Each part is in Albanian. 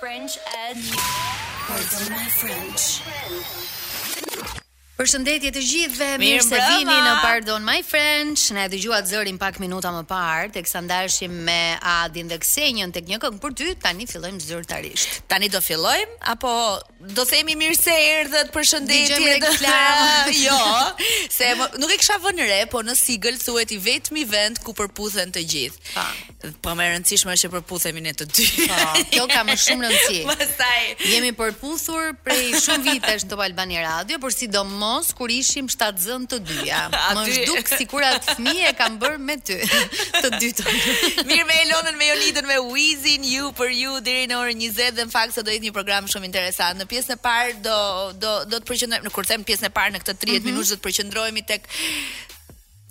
French at you Pardon my French Përshëndetje të gjithëve, mirë se vini në Pardon My French. Na e dëgjuat zërin pak minuta më parë, teksa ndaheshim me Adin dhe Ksenjën tek një këngë për ty, tani fillojmë zyrtarisht. Tani do fillojmë apo do themi mirë se erdhët, përshëndetje. Dëgjojmë reklamë. jo, se nuk e kisha vënë re, po në sigël thuhet i vetmi vend ku përputhen të gjithë. Po më e rëndësishme është që përputhemi ne të dy. Po, kjo ka më shumë rëndësi. Pastaj jemi përputhur prej shumë vitesh në Top Albania Radio, por sidomos kur ishim shtatzën të dyja. M'u duk sikur atë fëmijë e kam bërë me ty. Të dytin. Mirë me Elonën, me Jonidën, me Wizin, ju për ju deri në orën 20 dhe në fakt sot do jetë një program shumë interesant. Në pjesën e parë do do do të përqendrohemi, kur them pjesën e parë në këtë 30 mm -hmm. minutë do të përqendrohemi tek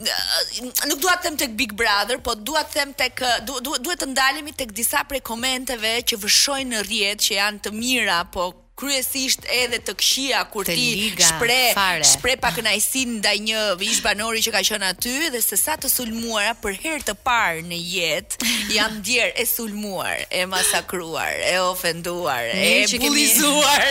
nuk dua të them tek Big Brother, po dua të them tek du, du, duhet të ndalemi tek disa prej komenteve që vërshojnë në rrjet që janë të mira, po kryesisht edhe të këqija kur ti shpre shpreh pakënaqësinë ndaj një ish banori që ka qenë aty dhe se sa të sulmuara për herë të parë në jetë Jam ndier e sulmuar, e masakruar, e ofenduar, e bullizuar,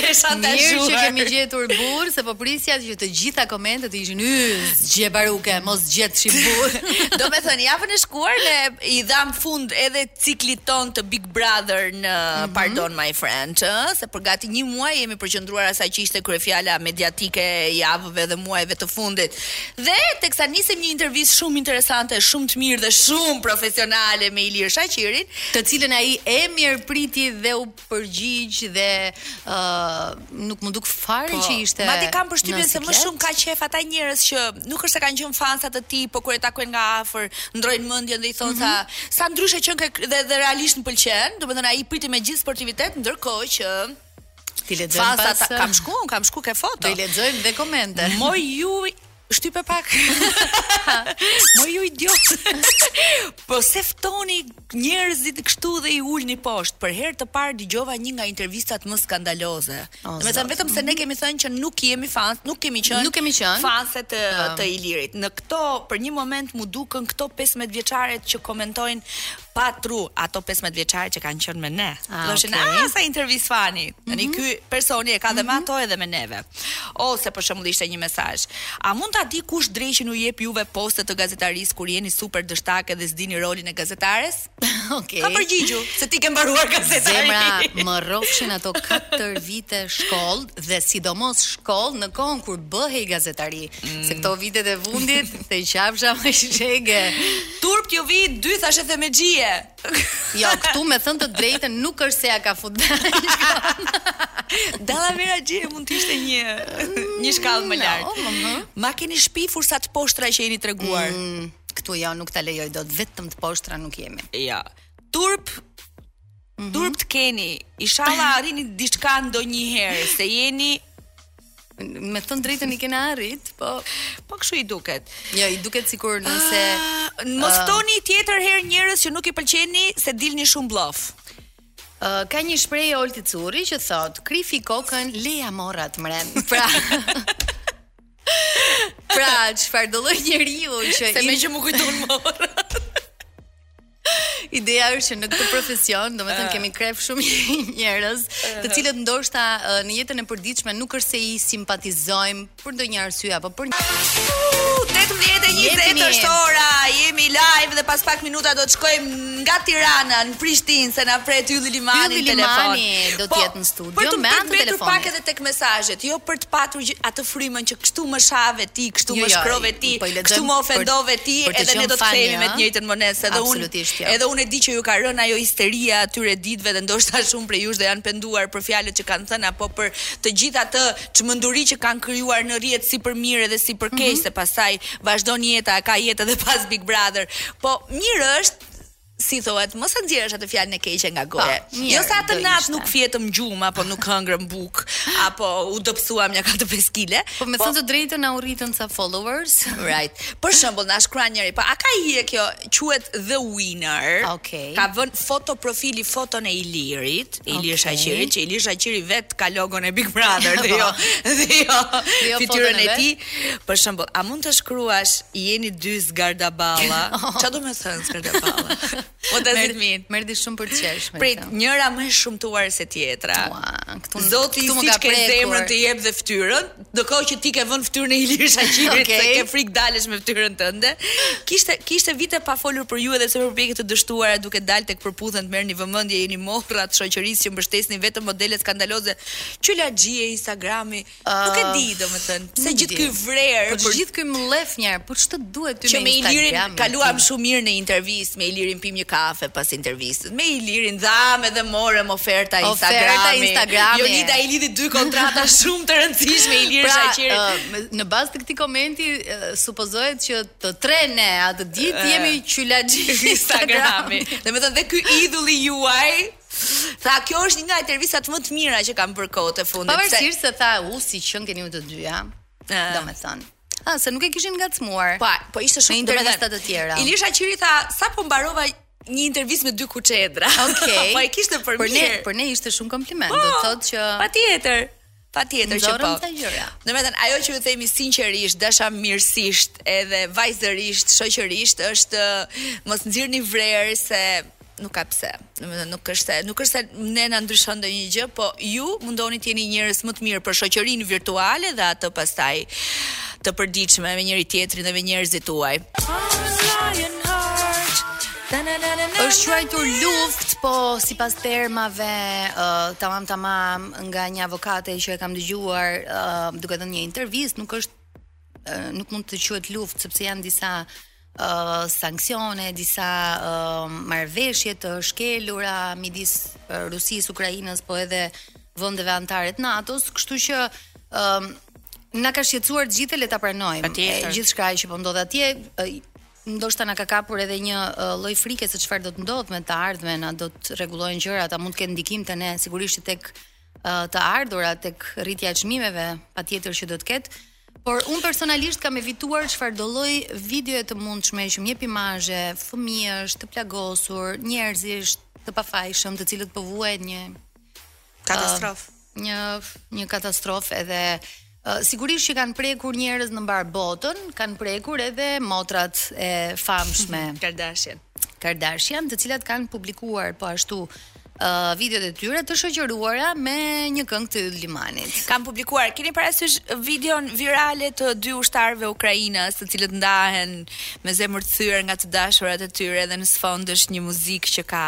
e shantazhuar. Mirë që kemi gjetur burrë, se po prisja që të gjitha komentet ishin ngjeç baruke, mos gjetshi burrë. Domethënë javën e shkuar ne i dhamë fund edhe ciklit tonë të Big Brother në mm -hmm. Pardon My French, ë, se për gati një muaj jemi përqendruar asaj që ishte kryefjala mediatike javë javëve dhe muajve të fundit. Dhe teksa nisëm një intervistë shumë interesante, shumë të mirë dhe shumë profesionale me Ilir Shaqirin, të cilën ai e mirëpriti dhe u përgjigj dhe ë nuk m'u duk fare po, që ishte. Madje kam përshtypjen se më shumë ka qejf ata njerëz që nuk është se kanë qenë fansa të tij, por kur e takojnë nga afër, ndërrojnë mendjen dhe i thonë mm -hmm. sa sa ndryshe qenke dhe, dhe realisht më pëlqen, domethënë ai e priti me gjithë sportivitet, ndërkohë që T'i lexojmë pas. Fansat, kam shku, kam shku ke foto. Do i lexojmë dhe komente. Moj ju shtype pak. Moj ju idiote. po pse ftoni njerëzit kështu dhe i ulni poshtë. Për herë të parë dëgjova një nga intervistat më skandaloze. Domethënë vetëm se ne kemi thënë që nuk jemi fans, nuk kemi qenë. Nuk kemi qenë fanse të të Ilirit. Mua këto për një moment m'u dukën këto 15 vjeçaret që komentojnë pa tru ato 15 vjeçare që kanë qenë me ne. Ah, Thoshin, okay. Mhm. "Ah, sa intervistë fani." Tani ky personi e ka dhe me ato edhe me neve. Ose për shembull ishte një mesazh. A mund ta di kush dreqin u jep juve poste të gazetarisë kur jeni super dështake dhe s'dini rolin e gazetares? Okej. Ja, përgjigju, se ti ke mbaruar gazetari. Zemra, më rrofshin ato 4 vite shkollë, dhe sidomos shkollë në kohën kur bëhej gazetari, mm. se këto vitet e fundit te qafsha më shege. Turp kjo vi dy thashethemexhie. jo, këtu me thënë të drejtën nuk është se ja ka futur. Dallaveraxhie mund të ishte një një shkallë më lart. No, mm, mm. Ma keni shpifur sa të poshtra që jeni treguar. Mm, këtu jo, nuk ta lejoj dot, vetëm të poshtra nuk jemi. Jo. Turp Mhm. Turp të keni. Ishalla arrini diçka ndonjëherë, se jeni me thënë të drejtën i kena arrit, po po kështu i duket. Jo, i duket sikur nëse uh, mos uh, ftoni tjetër herë njerëz që nuk i pëlqeni se dilni shumë blof. Uh, ka një shprehje Olti Curri që thot, krifi kokën leja morrat mren. Pra, pra, çfarë do lloj njeriu që se i... më që më kujton morrat. Ideja është që në këtë profesion, do me thënë kemi kref shumë njerëz, të cilët ndoshta në jetën e përditshme nuk është se i simpatizojmë për ndonjë arsye apo për një 18:20 është ora, jemi live dhe pas pak minutash do të shkojmë nga Tirana në Prishtinë se na pret Ylli Limani në telefon. Ylli Limani do të po, jetë në studio. Për të mbetur pak edhe tek mesazhet, jo për të patur gjë, atë frymën që kështu më shave ti, kështu më shkrove ti, kështu më ofendove ti, edhe ne do të kthehemi me të njëjtën monedhë, se edhe unë, edhe unë e di që ju ka rënë ajo histeria atyre ditëve dhe ndoshta shumë prej jush do janë penduar për fjalët që kanë thënë apo për të gjithë atë çmenduri që kanë krijuar në rrjet si për mirë edhe si për keq, se pastaj vazhdon jeta, ka jetë edhe pas Big Brother. Po mirë është si thohet, mos e nxjerrësh atë fjalën e keqe nga goja. Po, jo se atë natë nuk fjetëm gjumë apo nuk hëngrëm buk apo u dobësuam një 4-5 kile. Po me po, thënë të drejtën na u rritën ca followers. Right. Për shembull, na shkruan njëri, po a ka hije kjo quhet The Winner? Okay. Ka vën foto profili foton e Ilirit, Ilir okay. Shaqiri, që Ilir Shaqiri vet ka logon e Big Brother dhe jo. Dhe jo. jo fytyrën e tij. Për shembull, a mund të shkruash jeni dy zgardaballa? Çfarë do të thotë zgardaballa? Po ta zgjidh mirë. Më vjen shumë për të qeshur me Prit, këtë. njëra më e shumtuar se tjetra. Ua, këtu më Zoti këtu më ka prekur. Zoti zemrën të jep dhe fytyrën, ndërkohë që ti ke vënë fytyrën e Ilir Shaqirit, okay. se ke frikë dalësh me fytyrën tënde. Kishte kishte vite pa folur për ju edhe se përpjekje të dështuara duke dalë tek Përputhen të merrni vëmendje jeni morra të shoqërisë që mbështesni vetëm modele skandaloze qylaxhie Instagrami Nuk e di, domethënë, pse gjithë ky vrer, po gjithë ky mllef një herë, po ç'të duhet ty me Instagram? Që me Ilirin kaluam shumë mirë në intervistë, me Ilirin pim një kafe pas intervistës. Me Ilirin dham edhe morëm oferta Instagrami. Oferta Instagrami. Jonida i lidhi dy kontrata shumë të rëndësishme Ilir pra, Shaqiri. Në bazë të këtij komenti supozohet që të tre ne atë ditë jemi qylaxhi Instagrami. Domethënë dhe ky idhulli juaj Tha, kjo është një nga intervistat më të mira që kam bërë kohët e fundit. Pavarësisht se tha, u si qenkeni ju të dyja. Domethënë. Ah, se nuk e kishin ngacmuar. Po, po ishte shumë intervista të tjera. Ilir Shaqiri tha, sapo mbarova një intervistë me dy kuçedra. Okej. Okay. po e kishte për, për mirë. Ne, për ne ishte shumë kompliment, oh, do të thotë që Patjetër. Patjetër që po. Domethënë ajo që ju themi sinqerisht, dashamirësisht, edhe vajzërisht, shoqërisht është mos nxirrni vrerë se nuk ka pse. Domethënë nuk është se nuk është se ne na ndryshon ndonjë gjë, po ju mund të jeni njerëz më të mirë për shoqërinë virtuale dhe atë pastaj të përditshme me njëri-tjetrin dhe me njerëzit tuaj. Është quajtur luftë, po sipas termave, uh, tamam tamam, nga një avokate që e kam dëgjuar uh, duke dhënë një intervistë, nuk është uh, nuk mund të quhet luftë sepse janë disa uh, sanksione, disa uh, marrëveshje të shkelura midis uh, Rusisë, Ukrainës, po edhe vendeve anëtare të NATO-s, kështu që uh, na ka shqetësuar të gjithë le ta pranojmë. Gjithçka që po ndodh atje, uh, Ndoshta na ka kapur edhe një lloj frike se çfarë do të ndodhë me të ardhmen, a do të rregullohen gjërat, a mund të ketë ndikim te ne, sigurisht tek të ardhurat, tek rritja e çmimeve, patjetër që do të ketë. Por unë personalisht kam evituar çfarëdo lloj videoje të mundshme që më jep imazhe fëmijësh të plagosur, njerëzish të pafajshëm, të cilët po vuajnë një Katastrofë. Uh, një një katastrofë edhe uh, sigurisht që kanë prekur njerëz në mbarë botën, kanë prekur edhe motrat e famshme Kardashian. Kardashian, të cilat kanë publikuar po ashtu uh, videot e tyre të shoqëruara me një këngë të Yll Limanit. Kanë publikuar, keni parasysh videon virale të dy ushtarëve ukrainas, të cilët ndahen me zemër të thyer nga të dashurat e tyre dhe në sfond është një muzikë që ka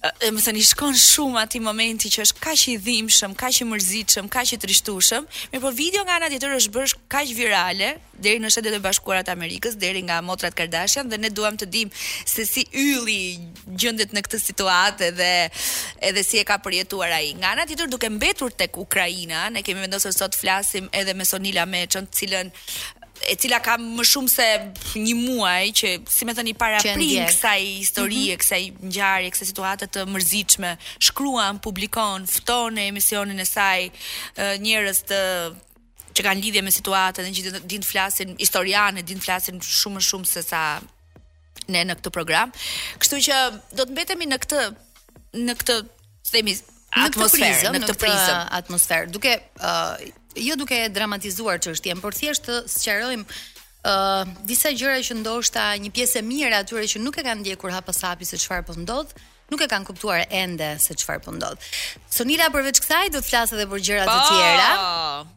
më thënë, i shkon shumë atij momenti që është kaq i dhimshëm, kaq i mërzitshëm, kaq i trishtushëm, mirëpo video nga ana tjetër është bërë kaq virale deri në Shtetet e Bashkuara të Amerikës, deri nga motrat Kardashian dhe ne duam të dimë se si Ylli gjendet në këtë situatë edhe si e ka përjetuar ai. Nga ana tjetër duke mbetur tek Ukraina, ne kemi vendosur sot të flasim edhe me Sonila Meçon, të cilën e cila ka më shumë se një muaj që si me thënë i paraprin kësaj historie, mm -hmm. kësaj ngjarje, kësaj situate të mërzitshme, shkruan, publikon, fton në emisionin e saj njerëz të që kanë lidhje me situatën, që din të flasin historianë, din të flasin shumë më shumë se sa ne në këtë program. Kështu që do të mbetemi në këtë në këtë themi atmosferë, në këtë prizëm, atmosferë, duke ë uh, jo duke e dramatizuar çështjen, por thjesht të sqarojmë ë uh, disa gjëra që ndoshta një pjesë e mirë e atyre që nuk e kanë ndjekur hap pas hapi se çfarë po ndodh, nuk e kanë kuptuar ende se çfarë po ndodh. Sonila përveç kësaj do të flasë edhe për gjëra të po! tjera.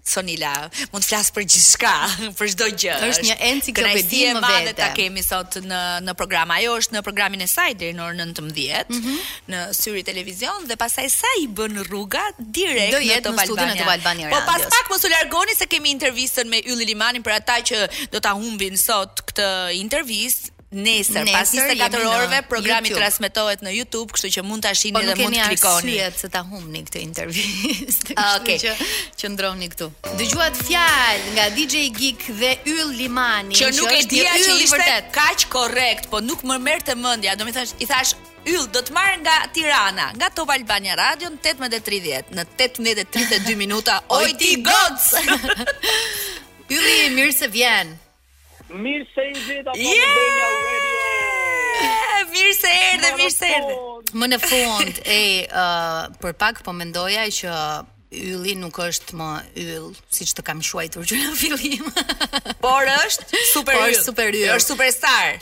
Sonila, mund të flasë për gjithçka, për çdo gjë. Është një enciklopedi më vete. ta kemi sot në në program. Ajo është në programin e saj deri në orën 19 mm -hmm. në Syri Televizion dhe pastaj sa i bën rruga direkt do jetë në studion e Top Albania. Po pas pak mos u largoni se kemi intervistën me Yll Limanin për ata që do ta humbin sot këtë intervistë. Nesër, pas 24 orëve, programi YouTube. transmetohet në YouTube, kështu që mund ta shihni po dhe mund të klikoni. Po nuk keni arsye se ta humbni këtë intervistë. Ah, okej, okay. që qëndroni këtu. Dëgjuat fjalë nga DJ Geek dhe Yll Limani, që nuk e di as i vërtet. Kaq korrekt, po nuk ma merrte mendja, domethënë i thashë Yll do të marr nga Tirana, nga Top Albania Radio në 18:30, në 18:32 minuta. Oj ti gocë. Ylli, mirë se vjen. Mirë se ju gjeta Top yeah! Albania Radio. Mirë se erdhe, mirë se erdhe. Më në fund, e, uh, për pak po mendoja që ylli nuk është më yll, siç të kam quajtur që në fillim. Por është super yll. Është super yll. Është superstar.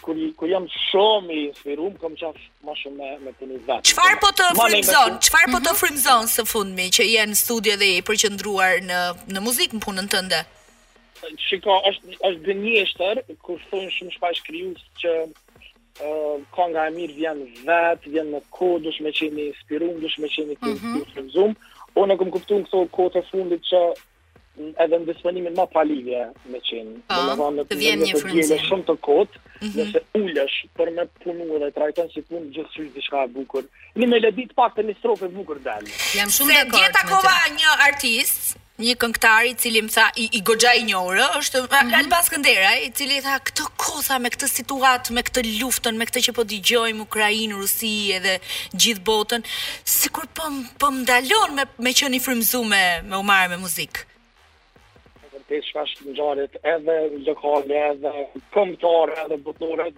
kur kur jam shumë i inspirum, kam qejf ma shumë me me punu vet. Çfarë po të frymëzon? Çfarë po të mhm. frymëzon së fundmi që je në studio dhe je i përqendruar në në muzikë në punën tënde? Shiko, është është gënjeshtër kur thonë shumë shpesh krijues që ë uh, kanga e mirë vjen vet, vjen në kohë, duhet me qenë i inspirum, duhet me qenë i mhm. frymëzum. Unë kam kuptu këto kohët e fundit që edhe në disponimin ma palidhje me qenë. Po, dhe më të vjen një frymëzim. shumë të kot, mm -hmm. nëse ulesh për me punu dhe e trajton si punë gjithqysh del diçka e bukur. Një melodi të paktën, një strofe e bukur dhe. Jam shumë dakord me ty. Se dje takova një artist, një këngëtar i cili më tha i, i goxha i njohur, është mm -hmm. Alban Skënderaj, i cili tha këto kohë tha me këtë situatë, me këtë luftën, me këtë që po dëgjojmë Ukrainë, Rusi edhe gjithë botën, sikur po Po m'ndalon me me qenë i frymëzum e me u marr me muzikë. Vërtet çka është ngjarjet edhe lokale edhe kombëtare edhe botërore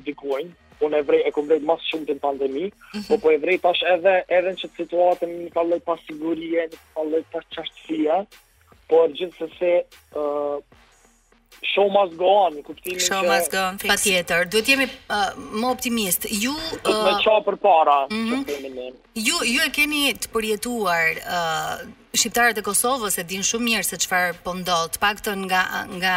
ndikojnë. Unë e vrej e kom vrejt ma shumë te pandemia, mm -hmm. po po e vrej tash edhe edhe në qët situatën një lloj pasigurie, një lloj paqartësie, por gjithsesi uh, show must go on, në kuptimin që show must go on. Patjetër, duhet jemi uh, më optimistë. Ju duhet me ça përpara, mm -hmm. çfarë ne. Ju ju e keni të përjetuar ë uh, shqiptarët e Kosovës e dinë shumë mirë se çfarë po ndodh, të paktën nga nga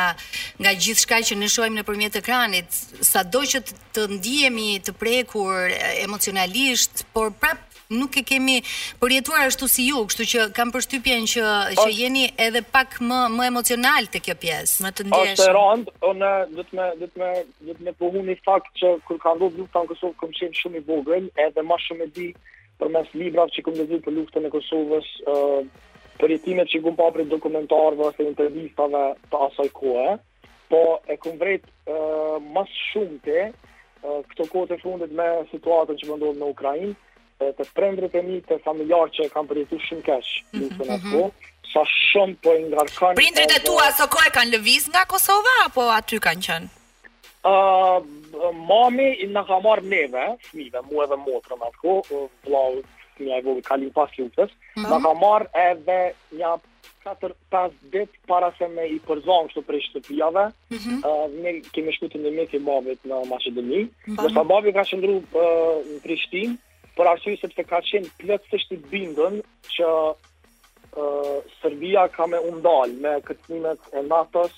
nga gjithçka që ne shohim nëpërmjet ekranit, sado që të, të ndihemi të prekur emocionalisht, por prap nuk e kemi përjetuar ashtu si ju, kështu që kam përshtypjen që që jeni edhe pak më më emocional te kjo pjesë, më të ndjeshëm. Është rënd, unë do të më do të më do të ma pohu një fakt që kur ka ndodhur lufta në Kosovë kam qenë shumë i vogël, edhe më shumë e di përmes librave që kam lexuar për luftën e Kosovës, ë uh, përjetimet që kam parë prej dokumentarëve ose intervistave të asaj kohe. Po e kum vrejt uh, ma shumë te uh, këto kohët e fundit me situatën që po ndodh në Ukrainë, uh, te prindërit e mi te familjarët që e kan përjetu shumë keq, mm -hmm. luftën atë kohë, sa shumë po i ngarkan... Prindrit e tu asokohe kanë lëviz nga Kosova, apo aty kanë qënë? Uh, mami na ka marrë neve, fmive, mu edhe motrën atë kohë, uh, vllau, më i vogël, ka lind pas luftës, mm -hmm. na ka marrë edhe një katër pesë dit para se me i përzon kështu prej shtëpiave, mm -hmm. uh, ne kemi shku te një mik i babit në Maqedoni. Ndërsa babi ka qëndru uh, në Prishtinë, për arsye sepse ka qenë plotësisht i bindun që uh, Serbia ka me u ndal me kërcënimet e NATO-s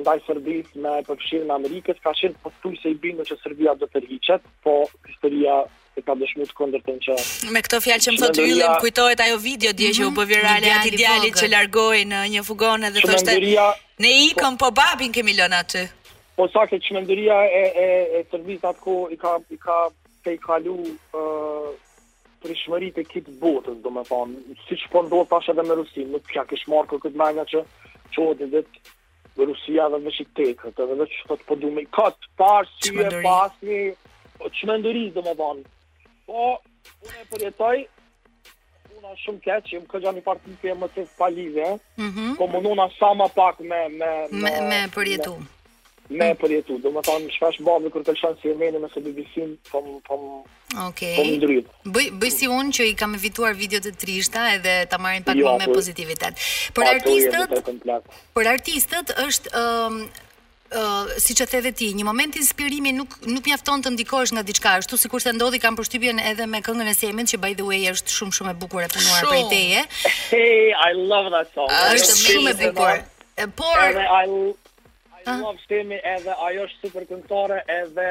ndaj Serbisë me përfshirjen e Amerikës ka qenë pothuajse i bindur që Serbia do të tërhiqet, po historia e ka dëshmuar të kundërtën që Me këto fjalë që më thotë Ylli, më kujtohet ajo video dje që u bë virale atij djalit që largohej në një furgon dhe thoshte ne ikëm po babin kemi lënë aty. Po sa që çmenduria e e e Serbisë atë kohë i ka i ka tejkalu ë Pritshmëritë e krejt botës, domethënë, siç po ndodh tash edhe me Rusinë, nuk ja kish marrë kurrkujt mendja që çohet një ditë Rusia dhe veç i tekët, edhe veç thotë po du me i ra kot, pa arsye, Çmenduri. pa asnjë po, çmenduri, domethënë. Po, unë e përjetoj për veti shumë keq, jam goxha një farë tipi emotiv pa lidhje, Mhm. po mundona sa më pak me me Me me përjetu. me, me përjetu. Domethënë shpesh babi kur lëshon CNN-in ose BBC-n, po m- po m- Okej. Po ndryt. Bëj bëj si unë që i kam evituar videot e trishta edhe ta marrim pak jo, më me po- pozitivitet. Për artistët, për artistët është ë um, uh, siç e the dhe ti, një moment inspirimi nuk nuk mjafton të ndikohesh nga diçka, ashtu sikurse ndodhi kam përshtypjen edhe me këngën e Semit që by the way është shumë shumë e bukur e punuar prej teje. Hey, I love that song. Është shumë e bukur. Por edhe I, I love Semi edhe ajo është super këngëtare edhe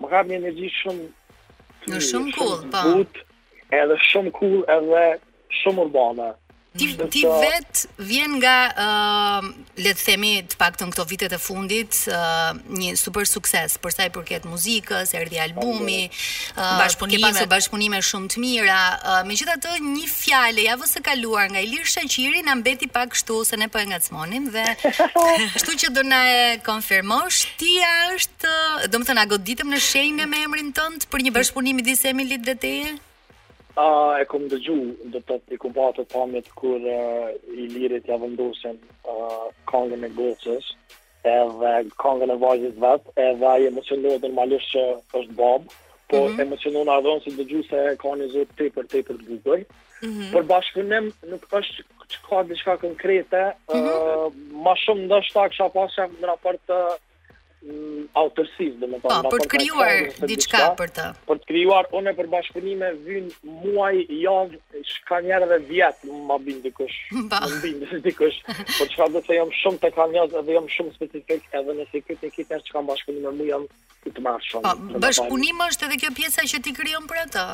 Më ka një energji shumë... Shumë cool, po. Po. But, edhe shumë cool, edhe shumë urbane. Ti, ti vet vjen nga, uh, le të themi, të paktën këto vitet e fundit, uh, një super sukses, përsa i përket muzikës, erdi albumi, uh, bashkëpunime. ke pasur bashkëpunime shumë të mira, uh, megjithatë një fjalë e javës së kaluar nga Ilir Shaqiri, na mbeti pak kshtu, se ne po e nga Monim dhe kështu që do na e konfirmosh ti a është, domethënë a goditëm në shenjë me emrin tënd për një bashkëpunim midis Emilit dhe teje? A uh, e kom dëgju, do të thotë kom pa ato pamjet kur uh, Ilirit ia vendosin uh, kongën e gocës edhe kongën e vajzës vet, edhe ai emocionohet normalisht që është babë, po mm -hmm. emocionona edhe un si dëgjues se ka një zo tepër tepër të bukur. Mm -hmm. Për bashkëpunim nuk është që ka diçka konkrete, mm -hmm. uh, ma shumë ndoshta kisha pas që në raport të mm, autorësisë, domethonë. Po, për të krijuar diçka për të. Për të krijuar, unë e për bashkëpunime vynë muaj, javë, kanjëherë edhe vjet, me më bind dikush. Po. Me bindë dikush. Për shkak se jam shumë tekanjoz dhe jam shumë specifik edhe nëse këtë një kitë që kam bashkëpunime mu jam të marrë shumë. Po, bashkëpunime është edhe kjo pjesa që ti krijon për atë,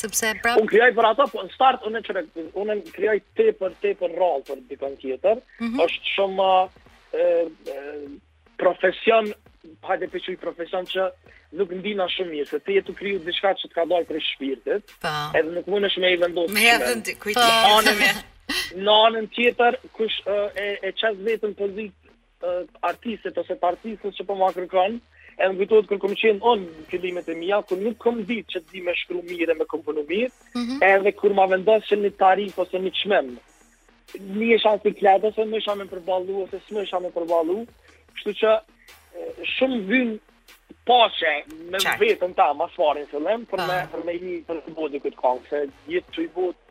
Sepse pra... Unë krijoj për ato, po në start unë çfarë unë krijoj tepër tepër rrallë për dikon tjetër. Mm -hmm. Është shumë ë profesion, hajt po e quj profesion që nuk ndina shumë mirë, se ti je tu kriju diçka që të ka dalë prej shpirtit, pa. Po. edhe nuk mundesh me i vendosë shumë. Me ia dhënë dikujt. Po. Në anën tjetër, kur e, e qes vetën n'pozitë, artistit ose të artistes që po ma kërkon, e më kujtohet kur kom qenë unë në fillimet e mija, kur nuk kom ditë që di me shkru mirë e me komponu mirë, mm -hmm. edhe kur ma vendos që një tarif ose një çmim, unë isha n'siklet ose mujsha me përballu ose s'mujsha me përballu, kështu që shumë vyn paqe me Qaj. vetën ta ma s'pari n'fillim, për me, për me i për të bo dikujt kongë, se je tu i bo di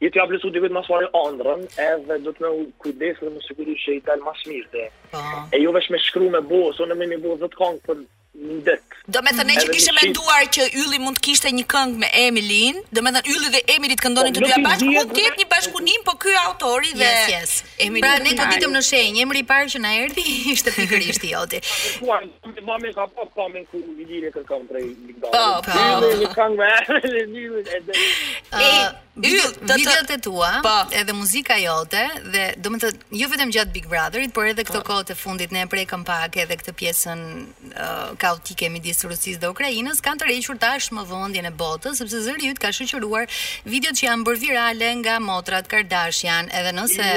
Je tu ia plotsu dikujt ma s'pari andrrën, edhe duhet me u kujdes dhe me u siguru që i dal ma s'miri dhe. Po. E jo veç me shkru me bo, se un muj me i bo dhetë kongë për një ditë. Domethënë, ne që kishim menduar që Ylli mund të kishte një këngë me Emilin, domethënë, Ylli dhe Emili të këndonin po, të dyja bashkë, mund të jetë një bashkëpunim, po ky autori dhe... Yes, yes. Emili pra, ne goditëm në shenjë, emri i parë që na erdhi, ishte pikërisht i joti. Kuaj, mami ka pa pamjen ku Iliri kërkon prej Po, po. Yllit një këngë me Emilin, Ylli edhe. Video të videot e tua, po. edhe muzika jote dhe domethënë jo vetëm gjatë Big Brotherit, por edhe këto po. kohët e fundit ne e prekëm pak edhe këtë pjesën uh, kaotike midis Rusisë dhe Ukrainës, kanë tërhequr tashmë vëmendjen e botës sepse zëri yt ka shoqëruar videot që janë bërë virale nga motrat Kardashian, edhe nëse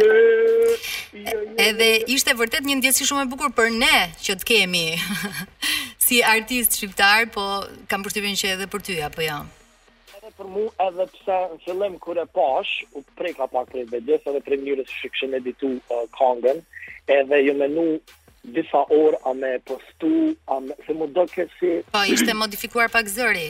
edhe ishte vërtet një ndjesi shumë e bukur për ne që të kemi. Si artist shqiptar, po kam përshtypjen që edhe për ty apo jo? Edhe për mua, edhe pse në fillim kur e pash, u preka pak prej videos edhe prej mënyrës se si kishin editu uh, këngën, edhe jom menu disa orë a me postu, a me, se m'u dok si... Po, ishte modifikuar pak zëri.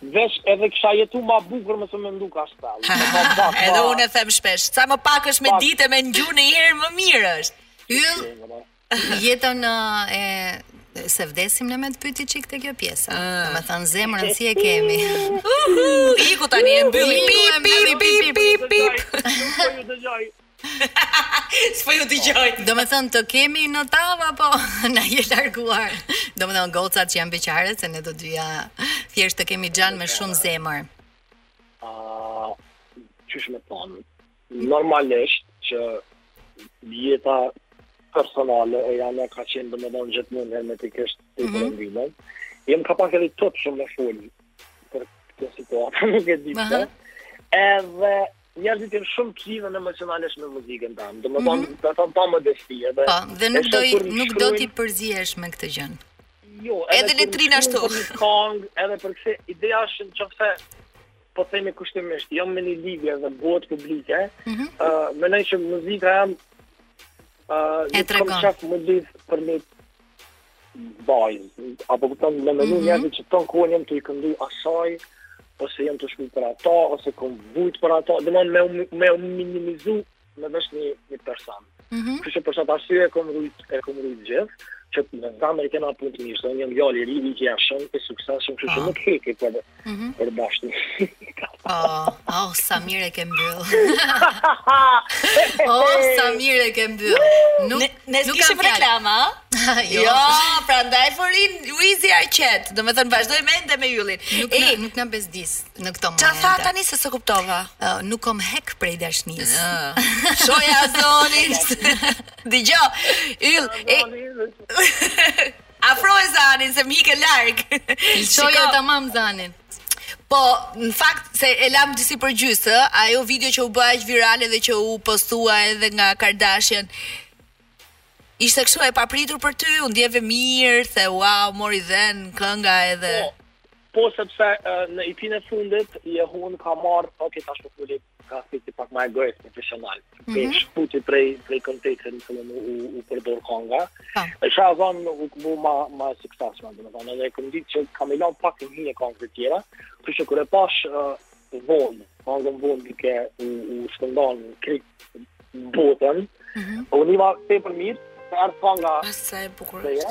Veç edhe kisha jetu ma bukur me s'mendu kaq thellë. Ha, ha, ha, edhe unë e them shpesh, sa më pak është me ditë e me ndëgju ndonjëherë më mirë është. Yll, jetën e se vdesim ne me të pyt çik te kjo pjesa. Domethënë zemrën si e kemi. Uhu, iku tani e mbylli, pip, pip, pip, pip, pip. S'po ju dëgjoj. Do me thënë të kemi në tavë apo na je larguar? Do me thënë gocat që janë beqare, se ne të dyja thjesht të kemi xhan me shumë zemër. Uh, qysh me thonë, normalisht që jeta personale e jem ka qenë domethonë gjithmonë hermetikisht të mm -hmm. për mendimin tem ka pak edhe tëtë shumë me fol për këtë situatë, nuk e di, uh -huh. edhe njerëzit janë shumë të lidhun emocionalisht me muzikën teme. Domethonë, mm -hmm. po thom pa modesti edhe. Po, dhe nuk do i nuk do t'i përzihesh me këtë gjë. Jo, edhe, edhe le t'rrinë ashtu. Kom, edhe për këtë ideja është në qoftë po themi kushtimisht, jam në një lidhje dhe bohet publike, mm -hmm. uh, mendoj që muzika jem uh, e tregon. Ka me u lidhë për një vajzë, a po kupton me mendu mm -hmm. që tonë kohën jam tu i këndu asaj, ose jam tu shkru për ata, ose kom vujt për ata, domethon me, me u minimizu me veç një, një person. Mm -hmm. Kështu që për qat arsye e kom rujt, e kom rujt gjithë, që me zemër e kena punë të mirë, dhe jam djalë i ri që jam shumë i suksesshëm, kështu që ah. nuk heki për Mhm. Për bashkë. Oh, oh, sa mirë e ke mbyll. oh, sa mirë e ke mbyll. Nuk ne, ne nuk kishim reklama, jo. jo, prandaj po rri Luizi i qetë. Do të thënë vazhdojmë ende me Yllin. Nuk e, na, nuk na bezdis në këtë moment. Çfarë tha tani se s'e kuptova? Uh, nuk kom hek prej dashnis. Uh. Lshoje zonin. Dëgjo. Yll, e. Afroje zanin se më ike larg. Lëshoja tamam zanin. Po, në fakt se e lamë disi përgjysmë, ë, ajo video që u bë aq virale dhe që u postua edhe nga Kardashian. Ishte kështu e papritur për ty, u ndjeve mirë, the wow, mori dhenë kënga edhe. Po, po sepse uh, në EP-in e fundit Jehun ka marr, ok, tash po foli. ka thiti pak ma egoist profesional. Mm -hmm. Shkputi prej prej kontekstit, domethonë u u përdor konga. Po. E sa vonë u bo ma ma sukses më, do të thonë edhe kom ditë që ka me i lanë pak në hije kongët tjera, për shkak kur e pash uh, vonë, konga vonë dikur u shpërnda n'krejt botën. Mm -hmm. Unë më vjen për mirë, për konga. Sa e bukur. Ja.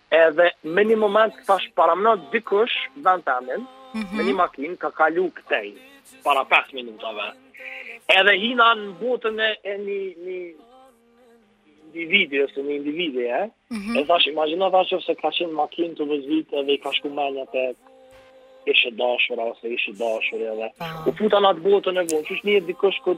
Edhe në një moment thash paramendo dikush në vend temin, mm -hmm. me një makinë ka kalu këtej, para 5 minutave. Edhe hina në botën e një, një individi ose një individeje. Mm -hmm. E thash, imagina thash që se ka qenë në makinë të vozit edhe i ka shku menja te ish e dashura ose ish i dashuri edhe. Ah. U futa në atë botën e vonë, që është një dikush kur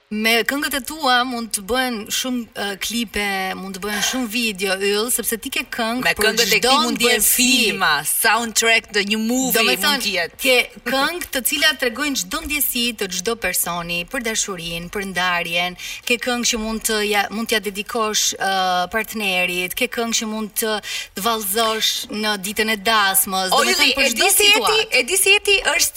Me këngët e tua mund të bëhen shumë klipe, mund të bëhen shumë video yll, sepse ti ke këngë me këngët e këtij mund të bëhen filma, soundtrack të një movie mund të jetë. Ke këngë të cilat tregojnë çdo ndjesi të çdo personi për dashurinë, për ndarjen, ke këngë që mund të ja, mund t'ia dedikosh uh, partnerit, ke këngë që mund të të vallëzosh në ditën e dasmës, domethënë për çdo situatë. E di si jeti, e di si jeti është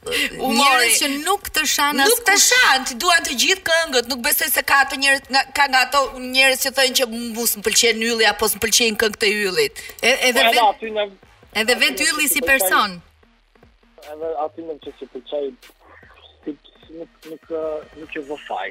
Njerëz që nuk të shan as Nuk të shan, t'i duan të gjithë këngët, nuk besoj se ka ato njerëz nga ka nga ato njerëz që thonë që mu s'më pëlqen ylli apo s'm pëlqejnë këngët e Yllit. E, edhe po, vetë Edhe vetë ylli si person. Edhe aty nëse s'i pëlqej nuk nuk nuk e vë faj.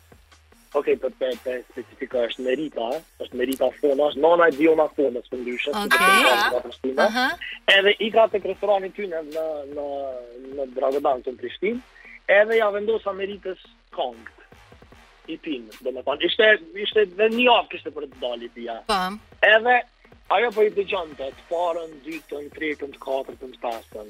Ok, për të specifiku është Merita, është Merita Fona, Merita Fona, është nana e Diona Fona, së përndyshe, okay. në Prishtinë. Uh -huh. Edhe ika te ky restorani aty në, në, në, në Dragodan në Prishtinë, edhe ja vendosa Meritës kangët, i pin, domethanë, ishte, ishte dhe një javë kështu për të dalë i pia. Pam. Edhe, ajo po i dëgjonte, të parën, të dytën, të tretën, të katërtën, të pestën.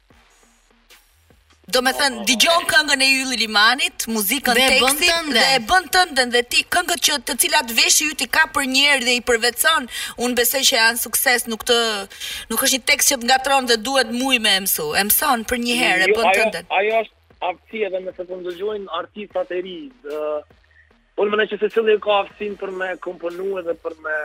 Domethënë dëgjon këngën e Ylli Limanit, muzikën dhe tekstin dhe e bën tënden dhe ti këngët që të cilat veshi yt i kap për një herë dhe i përvetson, unë besoj që janë sukses, nuk është një tekst që të ngatërron dhe duhet muj me e mësu. E mëson për një herë, e bën tënden. Ajo është aftësi edhe nëse po ndëgjojnë artistat e rinj, Unë mendoj që secili ka aftësinë për me komponu edhe për me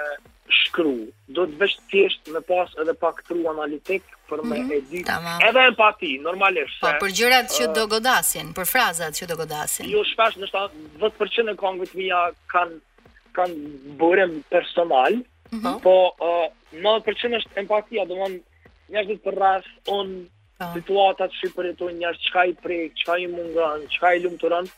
shkru. Duhet veç thjesht me pas edhe pak tru analitik për me mm -hmm. e di. Tamam. Edhe empati, normalisht. Po, për gjërat që uh, do godasin, për frazat që do godasin. Jo, shpesh ndoshta 10% e kongëve të mija kanë kan burim personal, mm -hmm. po uh, 90% është empatia, domethanë njerëzit përreth, po. situatat që i përjetojnë njerëz, çka i prek, çka i mungon, çka i lumturon,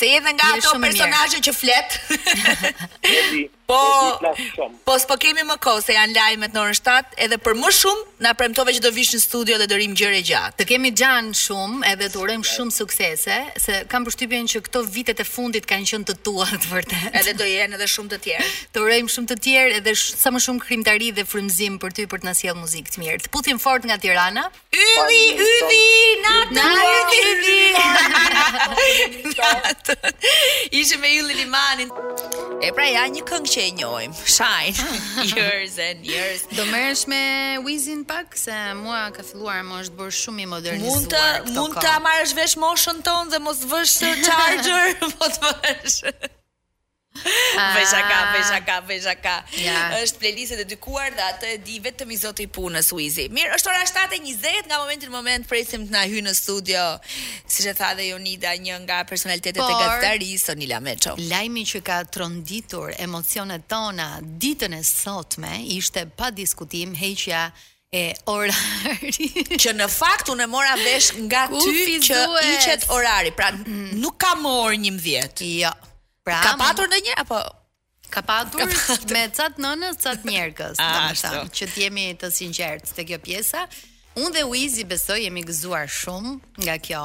Se je dhe nga ato personazhe që flet. po, po s'po kemi më kohë se janë lajmet në orën 7, edhe për më shumë na premtove që do vish në studio dhe do rrimë gjerë e gjatë. Të kemi xhan shumë, edhe të urojmë shumë suksese, se kam përshtypjen që këto vitet e fundit kanë qenë të tuat vërtet. Edhe do jenë edhe shumë të tjerë. Të urojmë shumë të tjerë edhe sa më shumë krijimtari dhe frymëzim për ty për të na sjell muzikë të mirë. Të puthim fort nga Tirana. Ylli, ylli, natën, natën, ylli. Natën. Ishte me ylli limanin. E pra ja një këngë që e njohim. Shine. Years and years. Do merresh me Uizin pak se mua ka filluar më është bërë shumë i modernizuar. Mund të mund ta marrësh vesh moshën tonë dhe mos vësh charger, mos vësh. Bëj shaka, ah. bëj shaka, bëj shaka. Ja. Është playlist e dedikuar dhe atë e di vetëm i zoti i punës Uizi. Mirë, është ora 7:20 nga momenti në moment presim të na hyjë në studio. Siç e tha dhe Jonida, një nga personalitetet e gazetarisë Sonila Meço. Lajmi që ka tronditur emocionet tona ditën e sotme ishte pa diskutim heqja e orarit. Që në fakt unë mora vesh nga ty që hiqet orari, pra mm. nuk ka më orë 11. Jo. Pra, ka patur ndonjë apo ka patur, ka patur. me ca të nënës, ca të njerkës, ah, domethënë, që të jemi të sinqertë te kjo pjesa. Unë dhe Uizi besoj jemi gëzuar shumë nga kjo.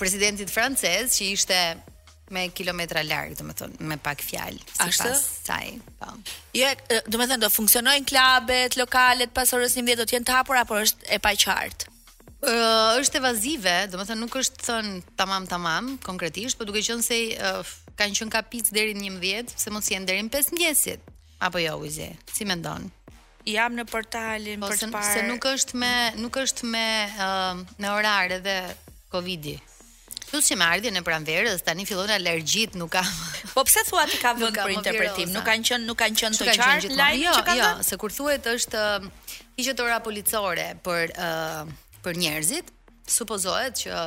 presidentit francez që ishte me kilometra larg, domethënë me pak fjalë sipas saj. Po. Jo, domethënë do funksionojnë klabet, lokalet pas orës 11 do të jenë të hapura, por është e paqartë. Ë është evazive, domethënë nuk është thënë tamam tamam konkretisht, por duke qenë se uh, kanë qenë kapicë deri në 11, pse mos jenë deri në 5 të mëngjesit? Apo jo, Uizi, si mendon? Jam në portalin për të parë. Se nuk është me nuk është me me orar edhe Covidi. Plus që me ardhjen e pranverës tani fillojnë alergjitë, nuk ka. Po pse thua ti ka vend për interpretim? Nuk kanë qenë, nuk kanë qenë të qartë lajmi jo, që kanë. Jo, jo, se kur thuhet që hiqet ora policore për për njerëzit, supozohet që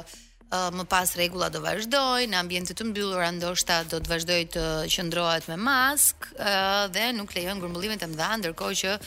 më pas rregulla do vazhdojnë, në ambiente të mbyllura ndoshta do të vazhdojë të qëndrohet me maskë dhe nuk lejohen grumbullimet e mëdha, ndërkohë që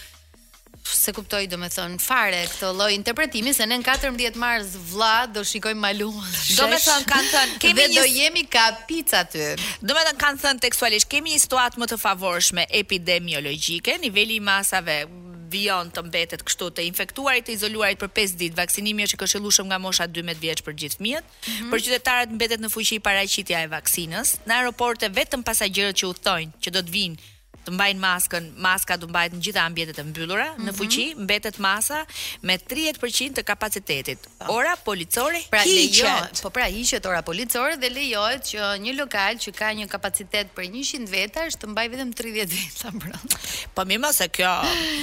s'e kuptoj domethënë fare këtë lloj interpretimi se ne në 14 mars vlla do shikojmë Malumën domethënë kanë thënë kemi dhe një... do jemi kapicë aty domethënë kanë thënë tekstualisht kemi një situatë më të favorshme epidemiologjike niveli i masave vijon të mbetet kështu të infektuarit të izoluarit për 5 ditë. Vaksinimi është i këshillueshëm nga mosha 12 vjeç për gjithë fëmijët. Mm -hmm. Për qytetarët mbetet në fuqi paraqitja e vaksinës. Në aeroporte vetëm pasagjerët që udhëtojnë, që do të vijnë të mbajnë maskën, maska do mbahet në gjitha ambientet e mbyllura, mm -hmm. në mhm. fuqi mbetet masa me 30% të kapacitetit. ora policore pra lejohet po pra hiqet ora policore dhe lejohet që një lokal që ka një kapacitet prej 100 vetash të mbaj vetëm 30 veta brenda po mirë po se kjo